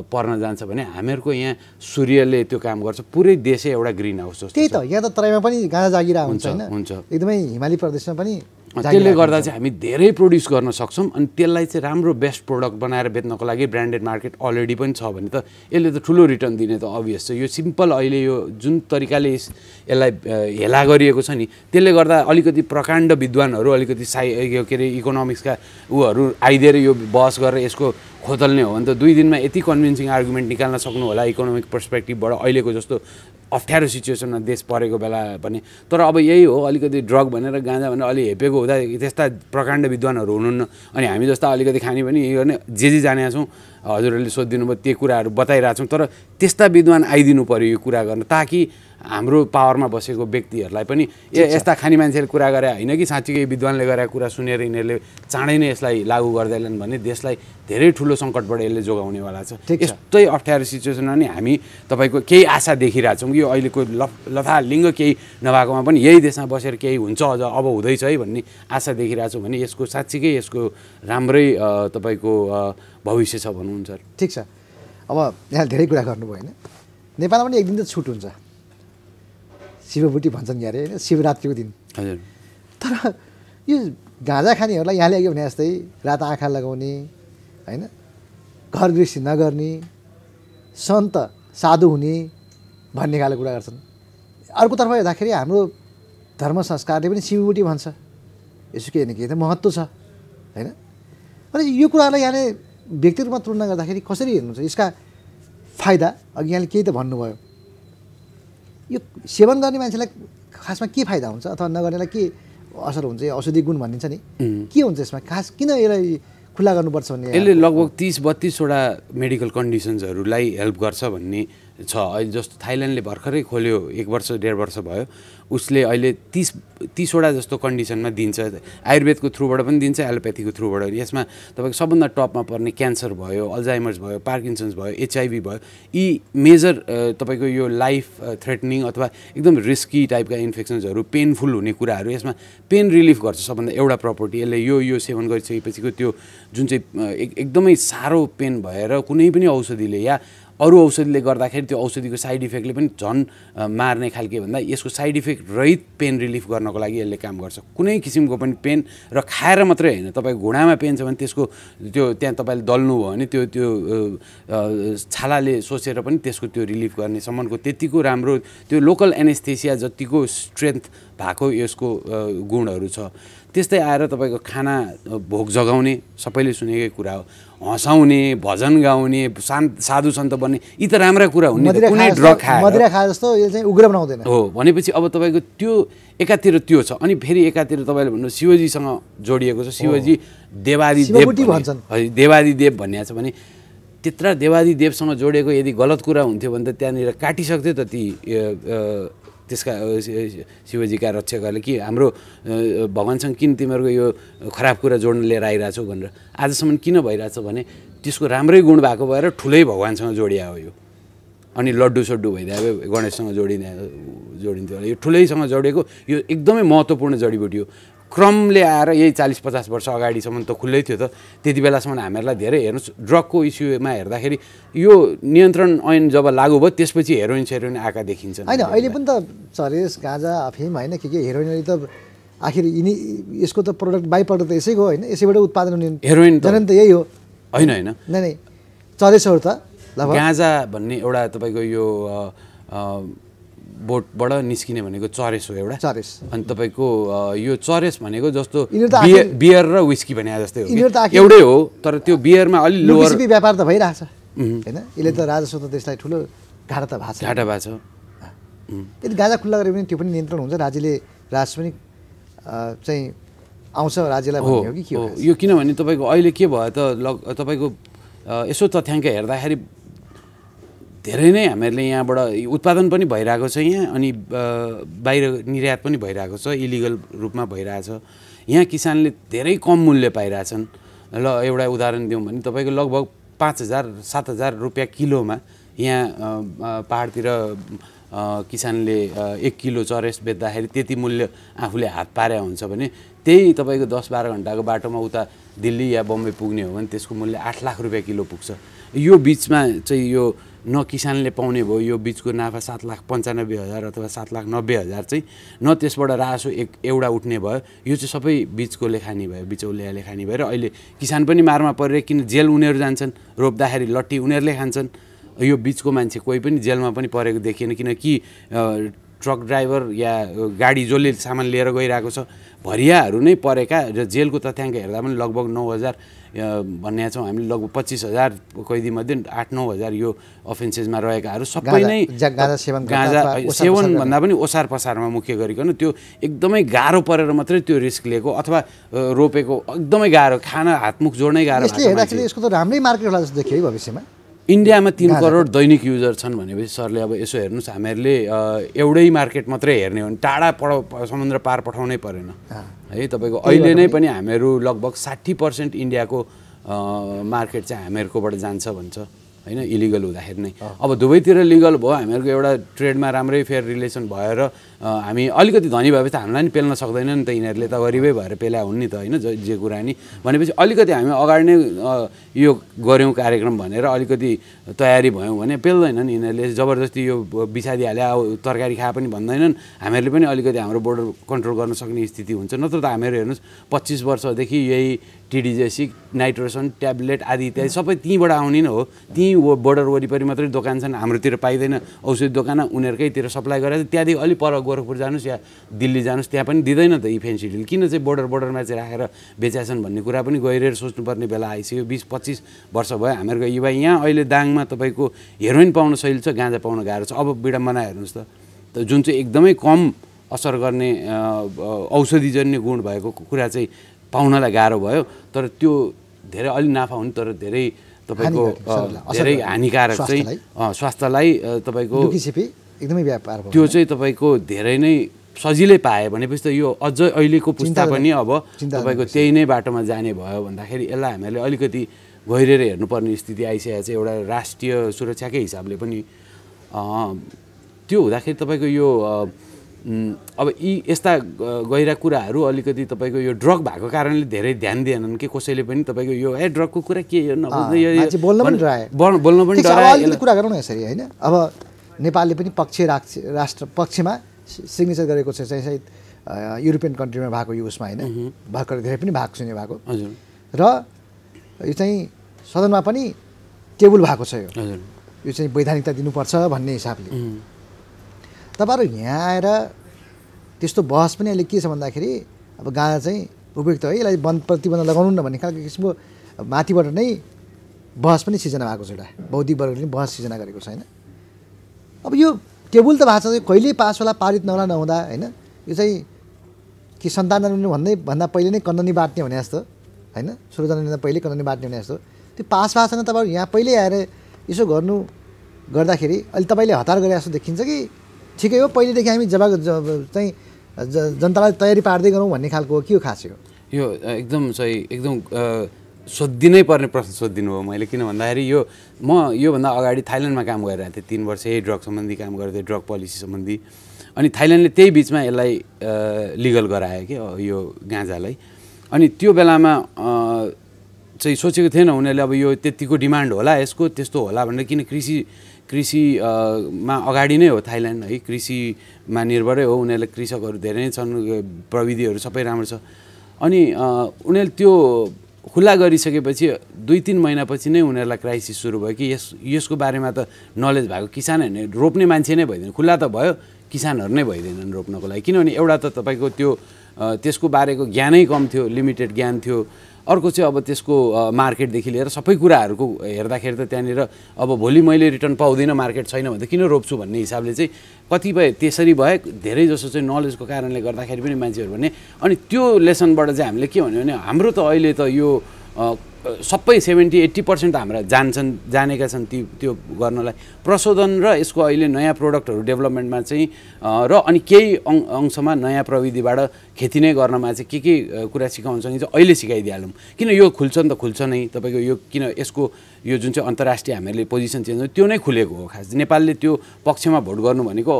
पर्न जान्छ भने हामीहरूको यहाँ सूर्यले त्यो काम गर्छ। पुरै देशै एउटा ग्रिन हाउस जस्तो त्यही। त यहाँ त तराईमा पनि गाँजा जागिरा हुन्छ होइन हुन्छ। एकदमै हिमाली प्रदेशमा पनि त्यसले गर्दा। चाहिँ हामी धेरै प्रड्युस गर्न सक्छौँ अनि त्यसलाई चाहिँ राम्रो बेस्ट प्रोडक्ट बनाएर बेच्नको लागि ब्रान्डेड मार्केट अलरेडी पनि छ भने त यसले त ठुलो रिटर्न दिने त अभियस छ यो सिम्पल अहिले यो जुन तरिकाले यस- यसलाई हेला गरिएको छ नि त्यसले गर्दा अलिकति प्रकाण्ड विद्वानहरू अलिकति साइ यो के अरे इकोनोमिक्सका उहरू आइदिएर यो बहस गरेर यसको खोतल्ने हो भने त दुई दिनमा यति कन्भिन्सिङ आर्गुमेन्ट निकाल्न सक्नु होला इकोनोमिक पर्सपेक्टिभबाट अहिलेको जस्तो अप्ठ्यारो सिचुएसनमा देश परेको बेला भने तर अब यही हो अलिकति ड्रग भनेर गाँजा भनेर अलि हेपेको हुँदा त्यस्ता प्रकाण्ड विद्वानहरू हुनुहुन्न। अनि हामी जस्ता अलिकति खाने पनि यो गर्ने जे जे जानेका छौँ हजुरहरूले सोधिदिनु भयो त्यो कुराहरू बताइरहेको छौँ तर त्यस्ता विद्वान आइदिनु पऱ्यो यो कुरा गर्न ताकि हाम्रो पावरमा बसेको व्यक्तिहरूलाई पनि ए यस्ता खाने मान्छेले कुरा गरे होइन कि साँच्चीकै विद्वानले गरेका कुरा सुनेर यिनीहरूले चाँडै नै यसलाई लागू गर्दैनन् भने देशलाई धेरै ठुलो सङ्कटबाट यसले जोगाउनेवाला छ। यस्तै अप्ठ्यारो सिचुएसनमा नि हामी तपाईँको केही आशा देखिरहेछौँ कि यो अहिलेको ल लथालिङ्ग केही नभएकोमा पनि यही देशमा बसेर केही हुन्छ अझ अब हुँदैछ है भन्ने आशा देखिरहेछौँ भने यसको साँच्चीकै यसको राम्रै तपाईँको भविष्य छ भन्नुहुन्छ। ठिक छ। अब यहाँ धेरै कुरा गर्नुभयो होइन। नेपालमा पनि एक दिन त छुट हुन्छ। शिवबुटी भन्छन् क्यारे होइन? शिवरात्रिको दिन। हजुर। तर यो गाँजा खानेहरूलाई यहाँले अघि भने जस्तै रात आँखा लगाउने होइन? घर गृहस्थी नगर्ने सन्त साधु हुने भन्ने खाले कुरा गर्छन्। अर्कोतर्फ हेर्दाखेरि हाम्रो धर्म संस्कारले पनि शिवबुटी भन्छ। यसो केही न केही त महत्त्व छ होइन? अनि यो कुरालाई यहाँले व्यक्तिगत रूपमा तुलना गर्दाखेरि कसरी हेर्नुहुन्छ? यसका फाइदा अघि यहाँले केही त भन्नुभयो। यो सेवन गर्ने मान्छेलाई खासमा के फाइदा हुन्छ अथवा नगर्नेलाई के असर हुन्छ? यो औषधि गुण भनिन्छ नि। के हुन्छ यसमा? खास किन यसलाई खुल्ला गर्नुपर्छ भन्ने यसले लगभग तिस बत्तिसवटा मेडिकल कन्डिसन्सहरूलाई हेल्प गर्छ भन्ने छ। अहिले जस्तो थाइल्यान्डले भर्खरै खोल्यो एक वर्ष डेढ वर्ष भयो। उसले अहिले तिस तिसवटा जस्तो कन्डिसनमा दिन्छ। आयुर्वेदको थ्रुबाट पनि दिन्छ एलोप्याथीको थ्रुबाट यसमा तपाईँको सबभन्दा टपमा पर्ने क्यान्सर भयो अल्जाइमर्स भयो पार्किन्सन्स भयो एचआइभी भयो यी मेजर तपाईँको यो लाइफ थ्रेटनिङ अथवा एकदम रिस्की टाइपका इन्फेक्सन्सहरू पेनफुल हुने कुराहरू यसमा पेन रिलिफ गर्छ सबभन्दा एउटा प्रपर्टी। यसले यो यो सेवन गरिसकेपछिको त्यो जुन चाहिँ एकदमै साह्रो पेन भएर कुनै पनि औषधिले या अरू औषधिले गर्दाखेरि त्यो औषधिको साइड इफेक्टले पनि झन् मार्ने खालके भन्दा यसको साइड इफेक्ट रहित पेन रिलिफ गर्नको लागि यसले काम गर्छ। कुनै किसिमको पनि पेन र खाएर मात्रै होइन तपाईँको घुँडामा पेन छ भने त्यसको त्यो त्यहाँ तपाईँले दल्नुभयो भने त्यो त्यो छालाले सोचेर पनि त्यसको त्यो रिलिफ गर्ने सम्मको त्यतिको राम्रो त्यो लोकल एनेस्थेसिया जतिको स्ट्रेन्थ भएको यसको गुणहरू छ। त्यस्तै आएर तपाईँको खाना भोक जगाउने सबैले सुनेकै कुरा हो। हँसाउने भजन गाउने शान्त साधु सन्त बन्ने यी त राम्रा कुरा हुन् कुनै ड्रग खाए जस्तो यो चाहिँ उग्र बनाउँदैन। हो भनेपछि अब तपाईँको त्यो एकातिर त्यो छ। अनि फेरि एकातिर तपाईँले भन्नु शिवजीसँग जोडिएको छ। शिवजी देवादि देव भन्छन्। देवादि देव भन्ने छ भने त्यत्र देवादि देवसँग जोडिएको यदि गलत कुरा हुन्थ्यो भने त त्यहाँनिर काटिसक्थ्यो त ती त्यसका शिवजीका रक्षकहरूले कि हाम्रो भगवान्सँग किन तिमीहरूको यो खराब कुरा जोड्न लिएर आइरहेछौ भनेर आजसम्म किन भइरहेछ भने त्यसको राम्रै गुण भएको भएर ठुलै भगवान्सँग जोडिया हो यो। अनि लड्डु सड्डु भइदियो गणेशसँग जोडिने जोडिन्थ्यो होला। यो ठुलैसँग जोडिएको यो एकदमै महत्त्वपूर्ण जडीबुटी हो। क्रमले आएर यही चालिस पचास वर्ष अगाडिसम्म त खुल्लै थियो त। त्यति बेलासम्म हामीहरूलाई धेरै हेर्नुहोस् ड्रगको इस्युमा हेर्दाखेरि यो नियन्त्रण ऐन जब लागू भयो त्यसपछि हेरोइन सेरोइन आएका देखिन्छन् होइन अहिले पनि त चरेस गाँजा अफिम होइन के के हेरोइनहरू त आखिर यिनी यसको त प्रडक्ट बाई प्रडक्ट त यसैको होइन यसैबाट उत्पादन हुने हेरोइन त यही हो। होइन होइन। नै नै। चरेसहरू त गाँजा भन्ने एउटा तपाईँको यो बोटबाट निस्किने भनेको चरेस हो एउटा। चरेस। अनि तपाईँको यो चरेस भनेको जस्तो बियर र विस्की भने जस्तै हो एउटै हो तर त्यो बियरमा अलि लोवर व्यापार त भइरहेछ। होइन? यसले त राजस्व त देशलाई ठुलो घाटा त भएको छ घाटा भएको छ यदि गाँजा खुल्ला गऱ्यो भने त्यो पनि नियन्त्रण हुन्छ राज्यले राजस्व पनि चाहिँ आउँछ राज्यलाई हो कि के हो। यो किनभने तपाईँको अहिले के भयो त लग तपाईँको यसो तथ्याङ्क हेर्दाखेरि धेरै नै हामीहरूले यहाँबाट उत्पादन पनि भइरहेको छ यहाँ अनि बाहिर निर्यात पनि भइरहेको छ इलिगल रूपमा भइरहेछ। यहाँ किसानले धेरै कम मूल्य पाइरहेछन्। ल एउटा उदाहरण दिउँ भने तपाईँको लगभग पाँच हजार सात हजार रुपियाँ किलोमा यहाँ पाहाडतिर किसानले एक किलो चरेस बेच्दाखेरि त्यति मूल्य आफूले हात पारे हुन्छ भने त्यही तपाईँको दस बाह्र घन्टाको बाटोमा उता दिल्ली या बम्बई पुग्ने हो भने त्यसको मूल्य आठ लाख रुपियाँ किलो पुग्छ। यो बिचमा चाहिँ यो न किसानले पाउने भयो यो बिचको नाफा सात लाख पन्चानब्बे हजार अथवा सात लाख नब्बे हजार चाहिँ न त्यसबाट रासो एक एउटा उठ्ने भयो। यो चाहिँ सबै बिचकोले खाने भयो बिचौलियाले खाने भयो। र अहिले किसान पनि मारमा परेर किन जेल उनीहरू जान्छन् रोप्दाखेरि लट्ठी उनीहरूले खान्छन्? यो बिचको मान्छे कोही पनि जेलमा पनि परेको देखिएन किनकि ट्रक ड्राइभर या गाडी जसले सामान लिएर गइरहेको छ भरियाहरू नै परेका र जेलको तथ्याङ्क हेर्दा पनि लगभग नौ हजार भन्ने छौँ हामीले लगभग पच्चिस हजार कैदीमध्ये आठ नौ हजार यो अफेन्सेसमा रहेकाहरू सबै नै गाँजा सेवन गर्दा गाँजा अथवा ओसार सेवन पसार भन्दा पनि ओसार पसारमा मुख्य गरिकन त्यो एकदमै गाह्रो परेर मात्रै त्यो रिस्क लिएको अथवा रोपेको एकदमै गाह्रो खाना हातमुख जोड्नै गाह्रो। यसको त राम्रै मार्केट होला जस्तो देखियो है भविष्यमा इन्डियामा तिन। करोड दैनिक युजर छन् भनेपछि सरले अब यसो हेर्नुहोस् हामीहरूले एउटै मार्केट मात्रै हेर्ने हो भने टाढा पढाउ समुद्र पार पठाउनै परेन। है। तपाईँको अहिले नै पनि। हामीहरू लगभग साठी पर्सेन्ट इन्डियाको मार्केट चाहिँ हामीहरूकोबाट जान्छ भन्छ। होइन इलिगल हुँदाखेरि नै। अब दुवैतिर लिगल भयो हामीहरूको एउटा ट्रेडमा राम्रै फेयर रिलेसन भएर हामी अलिकति धनी भएपछि त हामीलाई नि पेल्न सक्दैन नि त यिनीहरूले त गरिबै भएर पेला हुन् नि त होइन ज- कुरा नि। भनेपछि अलिकति हामी अगाडि नै यो गऱ्यौँ कार्यक्रम भनेर अलिकति तयारी भयौँ भने पेल्दैन नि यिनीहरूले। जबरजस्ती यो बिसादिहाल्यो अब तरकारी खाए पनि भन्दैनन्। हामीहरूले पनि अलिकति हाम्रो बोर्डर कन्ट्रोल गर्न सक्ने स्थिति हुन्छ। नत्र त हामीहरू हेर्नुहोस् पच्चिस वर्षदेखि यही टिडिजेसिक नाइट्रोसन ट्याब्लेट आदि इत्यादि सबै त्यहीँबाट आउने नै हो। त्यहीँ बोर्डर वरिपरि मात्रै दोकान छन् हाम्रोतिर पाइँदैन। औषधि दोकान उनीहरूकैतिर सप्लाई गरेर त्यहाँदेखि अलिक पर गोरखपुर जानुहोस् या दिल्ली जानुहोस् त्यहाँ पनि दिँदैन त यी फेन्सिडिल किन चाहिँ बोर्डर बोर्डरमा चाहिँ राखेर बेचाछन् भन्ने कुरा पनि गहिरेर सोच्नुपर्ने बेला आइसक्यो। बिस पच्चिस वर्ष भयो हामीहरूको युवा यहाँ। अहिले दाङमा तपाईँको हेरोइन पाउन सहिलो छ गाँजा पाउन गाह्रो छ। अब विडम्बना हेर्नुहोस् त। जुन चाहिँ एकदमै कम असर गर्ने औषधिजन्य गुण भएको कुरा चाहिँ पाउनलाई गाह्रो भयो तर त्यो धेरै अलि नाफा हुने तर धेरै तपाईँको धेरै हानिकारक चाहिँ स्वास्थ्यलाई। तपाईँको एकदमै व्यापार त्यो चाहिँ तपाईँको धेरै नै सजिलै पाए भनेपछि त यो अझ अहिलेको पुस्ता पनि अब तपाईँको त्यही नै बाटोमा जाने भयो भन्दाखेरि यसलाई हामीहरूले अलिकति गहिरेर हेर्नुपर्ने स्थिति आइसकेको छ। एउटा राष्ट्रिय सुरक्षाकै हिसाबले पनि त्यो हुँदाखेरि तपाईँको यो अब यी यस्ता गहिरा कुराहरू अलिकति तपाईँको यो ड्रग भएको कारणले धेरै ध्यान दिएनन् कि कसैले पनि तपाईँको यो ए ड्रगको कुरा के यो बोल्न पनि कुरा गरौँ न यसरी होइन? अब नेपालले पनि पक्ष राख्छ राष्ट्र पक्षमा सिग्नेचर गरेको छ चाहिँ सायद युरोपियन कन्ट्रीमा भएको यो उसमा होइन? भर्खर धेरै पनि भएको छैन भएको। हजुर। र यो चाहिँ सदनमा पनि टेबल भएको छ यो। हजुर। यो चाहिँ वैधानिकता दिनुपर्छ भन्ने हिसाबले। तपाईँहरू यहाँ आएर त्यस्तो बहस पनि अहिले के छ भन्दाखेरि अब गाँजा चाहिँ उपयुक्त है यसलाई बन्द प्रतिबन्ध लगाउनु न भन्ने खालको किसिमको माथिबाट नै बहस पनि सिर्जना भएको छ एउटा बौद्धिक वर्गले बहस सिर्जना गरेको छ होइन? अब यो टेबल त भएको छ कहिले पास होला पारित नहोला नहुँदा होइन? यो चाहिँ कि सन्तान जन्मिनु भन्दै भन्दा पहिले नै कन्दनी बाँट्ने भने जस्तो होइन? सुरु जन्मिनुभन्दा पहिले कन्दनी बाँट्ने भने जस्तो। त्यो पास भएको छैन तपाईँहरू यहाँ पहिल्यै आएर यसो गर्नु गर्दाखेरि अहिले तपाईँले हतार गरे जस्तो देखिन्छ कि ठिकै हो पहिलेदेखि हामी जब चाहिँ जनतालाई तयारी पार्दै गरौँ भन्ने खालको के हो खास यो? यो एकदम सही एकदम अ, सोधिनै पर्ने प्रश्न सोधिदिनु हो मैले किन भन्दाखेरि यो म योभन्दा अगाडि थाइल्यान्डमा काम गरिरहेको थिएँ तिन वर्ष यही ड्रग सम्बन्धी काम गर्थेँ ड्रग पोलिसी सम्बन्धी। अनि थाइल्यान्डले त्यही बिचमा यसलाई लिगल गरायो कि यो गाँजालाई। अनि त्यो बेलामा चाहिँ सोचेको थिएन उनीहरूले अब यो त्यतिको डिमान्ड होला यसको त्यस्तो होला भनेर किन कृषि कृषि अ, मा अगाडि नै हो थाइल्यान्ड है। कृषिमा निर्भरै हो। उनीहरूले कृषकहरू धेरै नै छन् प्रविधिहरू सबै राम्रो छ। अनि उनीहरूले त्यो खुल्ला गरिसकेपछि दुई तिन महिनापछि नै उनीहरूलाई क्राइसिस सुरु भयो कि यस यसको बारेमा त नलेज भएको किसानहरू नै रोप्ने मान्छे नै भइदिएन खुल्ला त भयो किसानहरू नै भइदिएनन् रोप्नको लागि। किनभने एउटा त तपाईँको त्यो त्यसको बारेको ज्ञानै कम थियो लिमिटेड ज्ञान थियो। अर्को चाहिँ अब त्यसको मार्केटदेखि लिएर सबै कुराहरूको हेर्दाखेरि त त्यहाँनिर अब भोलि मैले रिटर्न पाउँदिनँ मार्केट छैन भने त किन रोप्छु भन्ने हिसाबले चाहिँ कतिपय त्यसरी भए धेरै जसो चाहिँ नलेजको कारणले गर्दाखेरि पनि मान्छेहरू भने अनि त्यो लेसनबाट चाहिँ हामीले के भन्यो भने हाम्रो त अहिले त यो सबै सेभेन्टी एट्टी पर्सेन्ट हाम्रा जान्छन् जानेका छन् ती त्यो गर्नलाई। प्रशोधन र यसको अहिले नयाँ प्रडक्टहरू डेभलपमेन्टमा चाहिँ र अनि केही अङ अंशमा नयाँ प्रविधिबाट खेती नै गर्नमा चाहिँ के के कुरा सिकाउन सकिन्छ अहिले सिकाइदिइहालौँ। किन यो खुल्छ नि त खुल्छ नै तपाईँको यो किन यसको यो जुन चाहिँ अन्तर्राष्ट्रिय हामीहरूले पोजिसन चेन्ज त्यो नै खुलेको हो खास। नेपालले त्यो पक्षमा भोट गर्नु भनेको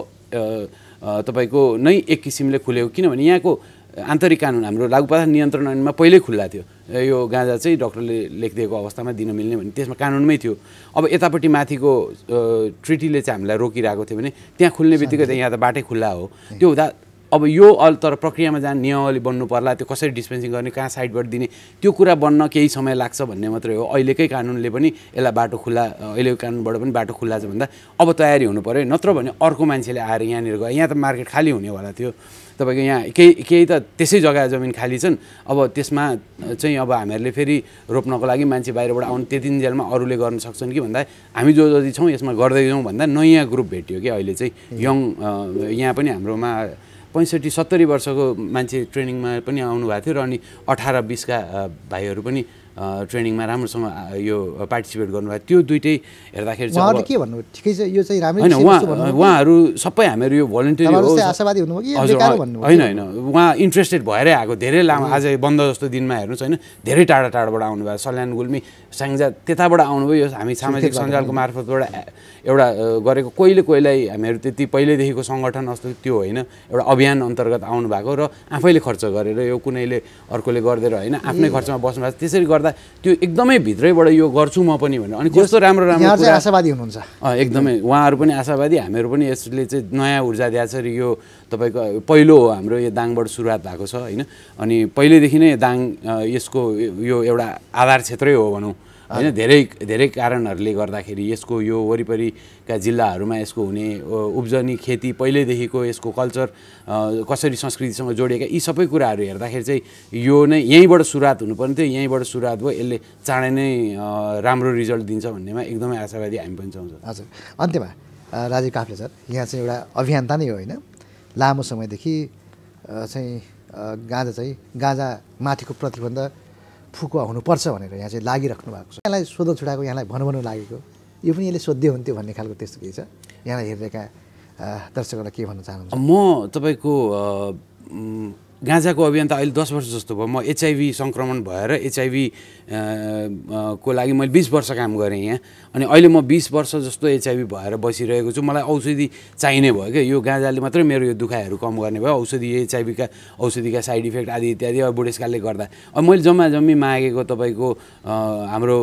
तपाईँको नै एक किसिमले खुलेको किनभने यहाँको आन्तरिक कानुन हाम्रो लागु पदार्थ नियन्त्रण ऐनमा पहिल्यै खुल्ला थियो। यो गाँजा चाहिँ डक्टरले लेखिदिएको अवस्थामा दिन मिल्ने भने त्यसमा कानुनमै थियो। अब यतापट्टि माथिको ट्रिटीले चाहिँ हामीलाई रोकिरहेको थियो भने त्यहाँ खुल्ने बित्तिकै त यहाँ त बाटै खुल्ला हो। त्यो हुँदा अब यो अल तर प्रक्रियामा जान नियमावली बन्नु पर्ला त्यो कसरी डिस्पेन्सिङ गर्ने कहाँ साइडबाट दिने त्यो कुरा बन्न केही समय लाग्छ भन्ने मात्रै हो। अहिलेकै कानुनले पनि यसलाई बाटो खुल्ला अहिलेको कानुनबाट पनि बाटो खुल्ला छ भन्दा अब तयारी हुनु पऱ्यो नत्र भने अर्को मान्छेले आएर यहाँनिर गयो। यहाँ त मार्केट खाली हुनेवाला थियो। तपाईँको यहाँ केही केही त त्यसै जग्गा जमिन खाली छन्। अब त्यसमा चाहिँ अब हामीहरूले फेरि रोप्नको लागि मान्छे बाहिरबाट आउनु त्यति जेलमा अरूले गर्न सक्छन् कि भन्दा हामी जो जति छौँ यसमा गर्दै जाउँ भन्दा नयाँ ग्रुप भेट्यो कि अहिले चाहिँ। यङ यहाँ पनि हाम्रोमा पैँसठी सत्तरी वर्षको मान्छे ट्रेनिङमा पनि आउनु भएको थियो र अनि अठार बिसका भाइहरू पनि ट्रेनिङमा राम्रोसँग यो पार्टिसिपेट गर्नुभयो। त्यो दुइटै हेर्दाखेरि चाहिँ के भन्नुभयो? ठिकै छ यो चाहिँ राम्रै होइन उहाँ? उहाँहरू सबै हामीहरू यो भोलिन्टियरी आशावादी हुनुभयो? होइन होइन उहाँ इन्ट्रेस्टेड भएरै आएको धेरै लामो आज बन्द जस्तो दिनमा हेर्नुहोस् होइन धेरै टाढा टाढाबाट आउनुभयो। सल्यान गुल्मी स्याङ्जा त्यताबाट आउनुभयो यो हामी सामाजिक सञ्जालको मार्फतबाट एउटा गरेको कोहीले कोहीलाई हामीहरू त्यति पहिल्यैदेखिको सङ्गठन जस्तो त्यो होइन एउटा अभियान अन्तर्गत आउनु भएको र आफैले खर्च गरेर यो कुनैले अर्कोले गरिदिएर होइन आफ्नै खर्चमा बस्नु भएको। त्यसरी गर्दा त्यो एकदमै भित्रैबाट यो गर्छु म पनि भनेर। अनि कस्तो राम्रो राम्रो चाहिँ आशावादी हुनुहुन्छ। एकदमै। उहाँहरू पनि आशावादी हामीहरू पनि यसले चाहिँ नयाँ ऊर्जा दिएको छ। र यो तपाईँको पहिलो हो हाम्रो यो दाङबाट सुरुवात भएको छ होइन? अनि पहिल्यैदेखि नै दाङ यसको यो एउटा आधार क्षेत्रै हो भनौँ। होइन धेरै धेरै कारणहरूले गर्दाखेरि यसको यो वरिपरिका जिल्लाहरूमा यसको हुने उब्जनी खेती पहिल्यैदेखिको यसको कल्चर कसरी संस्कृतिसँग जोडिएका यी सबै कुराहरू हेर्दाखेरि चाहिँ यो नै यहीँबाट सुरुवात हुनुपर्ने थियो यहीँबाट सुरुवात भयो यसले चाँडै नै राम्रो रिजल्ट दिन्छ भन्नेमा एकदमै आशावादी हामी पनि चाहन्छौँ हजुर। अन्त्यमा राजीव काफ्ले सर यहाँ चाहिँ एउटा अभियन्ता नै हो होइन? लामो समयदेखि चाहिँ गाँजा चाहिँ गाँजा माथिको प्रतिबन्ध फुकुवा हुनुपर्छ भनेर यहाँ चाहिँ लागिराख्नु भएको छ। यहाँलाई सोधो छुडाएको यहाँलाई भनु भनु लागेको। यो पनि यसले सोध्दै हुन्थ्यो भन्ने खालको त्यस्तो केही छ? यहाँलाई हेरिरहेका अ, दर्शकहरूलाई के भन्न चाहनुहुन्छ? म तपाईँको गाँजाको अभियान त अहिले दस वर्ष जस्तो भयो। म एचआइभी सङ्क्रमण भएर एचआइभी को लागि मैले बिस वर्ष काम गरेँ यहाँ। अनि अहिले म बिस वर्ष जस्तो एचआइभी भएर बसिरहेको छु। मलाई औषधि चाहिने भयो क्या। यो गाँजाले मात्रै मेरो यो दुखाइहरू कम गर्ने भयो। औषधि एचआइभीका औषधिका साइड इफेक्ट आदि इत्यादि अब बुढेसकालले गर्दा। अब मैले जम्मा जम्मी मागेको तपाईँको हाम्रो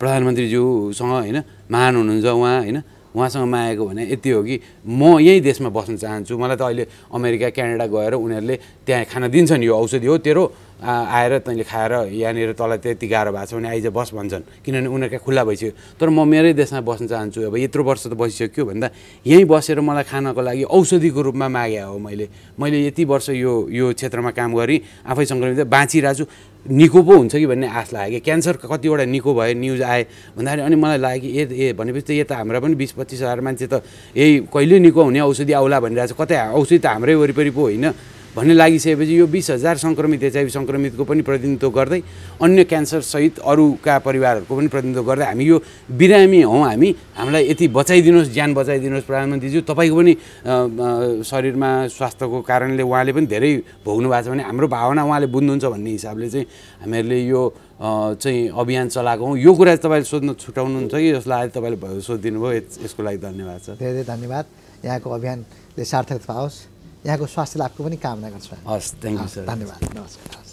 प्रधानमन्त्रीज्यूसँग होइन महान हुनुहुन्छ उहाँ होइन। उहाँसँग मागेको भने यति हो कि म यही देशमा बस्न चाहन्छु। मलाई त अहिले अमेरिका क्यानाडा गएर उनीहरूले त्यहाँ खान दिन्छन् यो औषधि हो तेरो आएर तैँले खाएर यहाँनिर तँलाई त्यति गाह्रो भएको छ भने आइज बस भन्छन्। किनभने उनीहरूका खुल्ला भइसक्यो। तर म मेरै देशमा बस्न चाहन्छु। अब यत्रो वर्ष त बसिसक्यो भन्दा यहीँ बसेर मलाई खानको लागि औषधिको रूपमा मागे हो मैले। मैले यति वर्ष यो यो क्षेत्रमा काम गरेँ। आफै सङ्क्रमित बाँचिरहेको छु निको पो हुन्छ कि भन्ने आश लाग्यो। कि क्यान्सर कतिवटा निको भयो न्युज आए। भन्दाखेरि अनि मलाई लाग्यो कि ए ए भनेपछि त यता हाम्रा पनि बिस पच्चिस हजार मान्छे त यही कहिले निको हुने औषधि आउला भनिरहेको छ। कतै औषधि त हाम्रै वरिपरि पो होइन। भन्ने लागिसकेपछि यो बिस हजार सङ्क्रमित एचआइभी सङ्क्रमितको पनि प्रतिनिधित्व गर्दै अन्य क्यान्सरसहित अरूका परिवारहरूको पनि प्रतिनिधित्व गर्दै हामी यो बिरामी हौँ हामी। हामीलाई यति बचाइदिनुहोस् ज्यान बचाइदिनुहोस् प्रधानमन्त्रीज्यू। तपाईँको पनि शरीरमा स्वास्थ्यको कारणले उहाँले पनि धेरै भोग्नु भएको छ भने हाम्रो भावना उहाँले बुझ्नुहुन्छ भन्ने हिसाबले चाहिँ हामीहरूले यो चाहिँ अभियान चलाएको हौँ। यो कुरा तपाईँले सोध्न छुट्याउनुहुन्छ कि जसलाई आज तपाईँले सोधिदिनु भयो यस- यसको लागि धन्यवाद छ धेरै धेरै धन्यवाद। यहाँको अभियानले सार्थकता पाओस्। यहाँको स्वास्थ्य लाभको पनि कामना गर्छु। हस् थ्याङ्क यू सर धन्यवाद नमस्कार।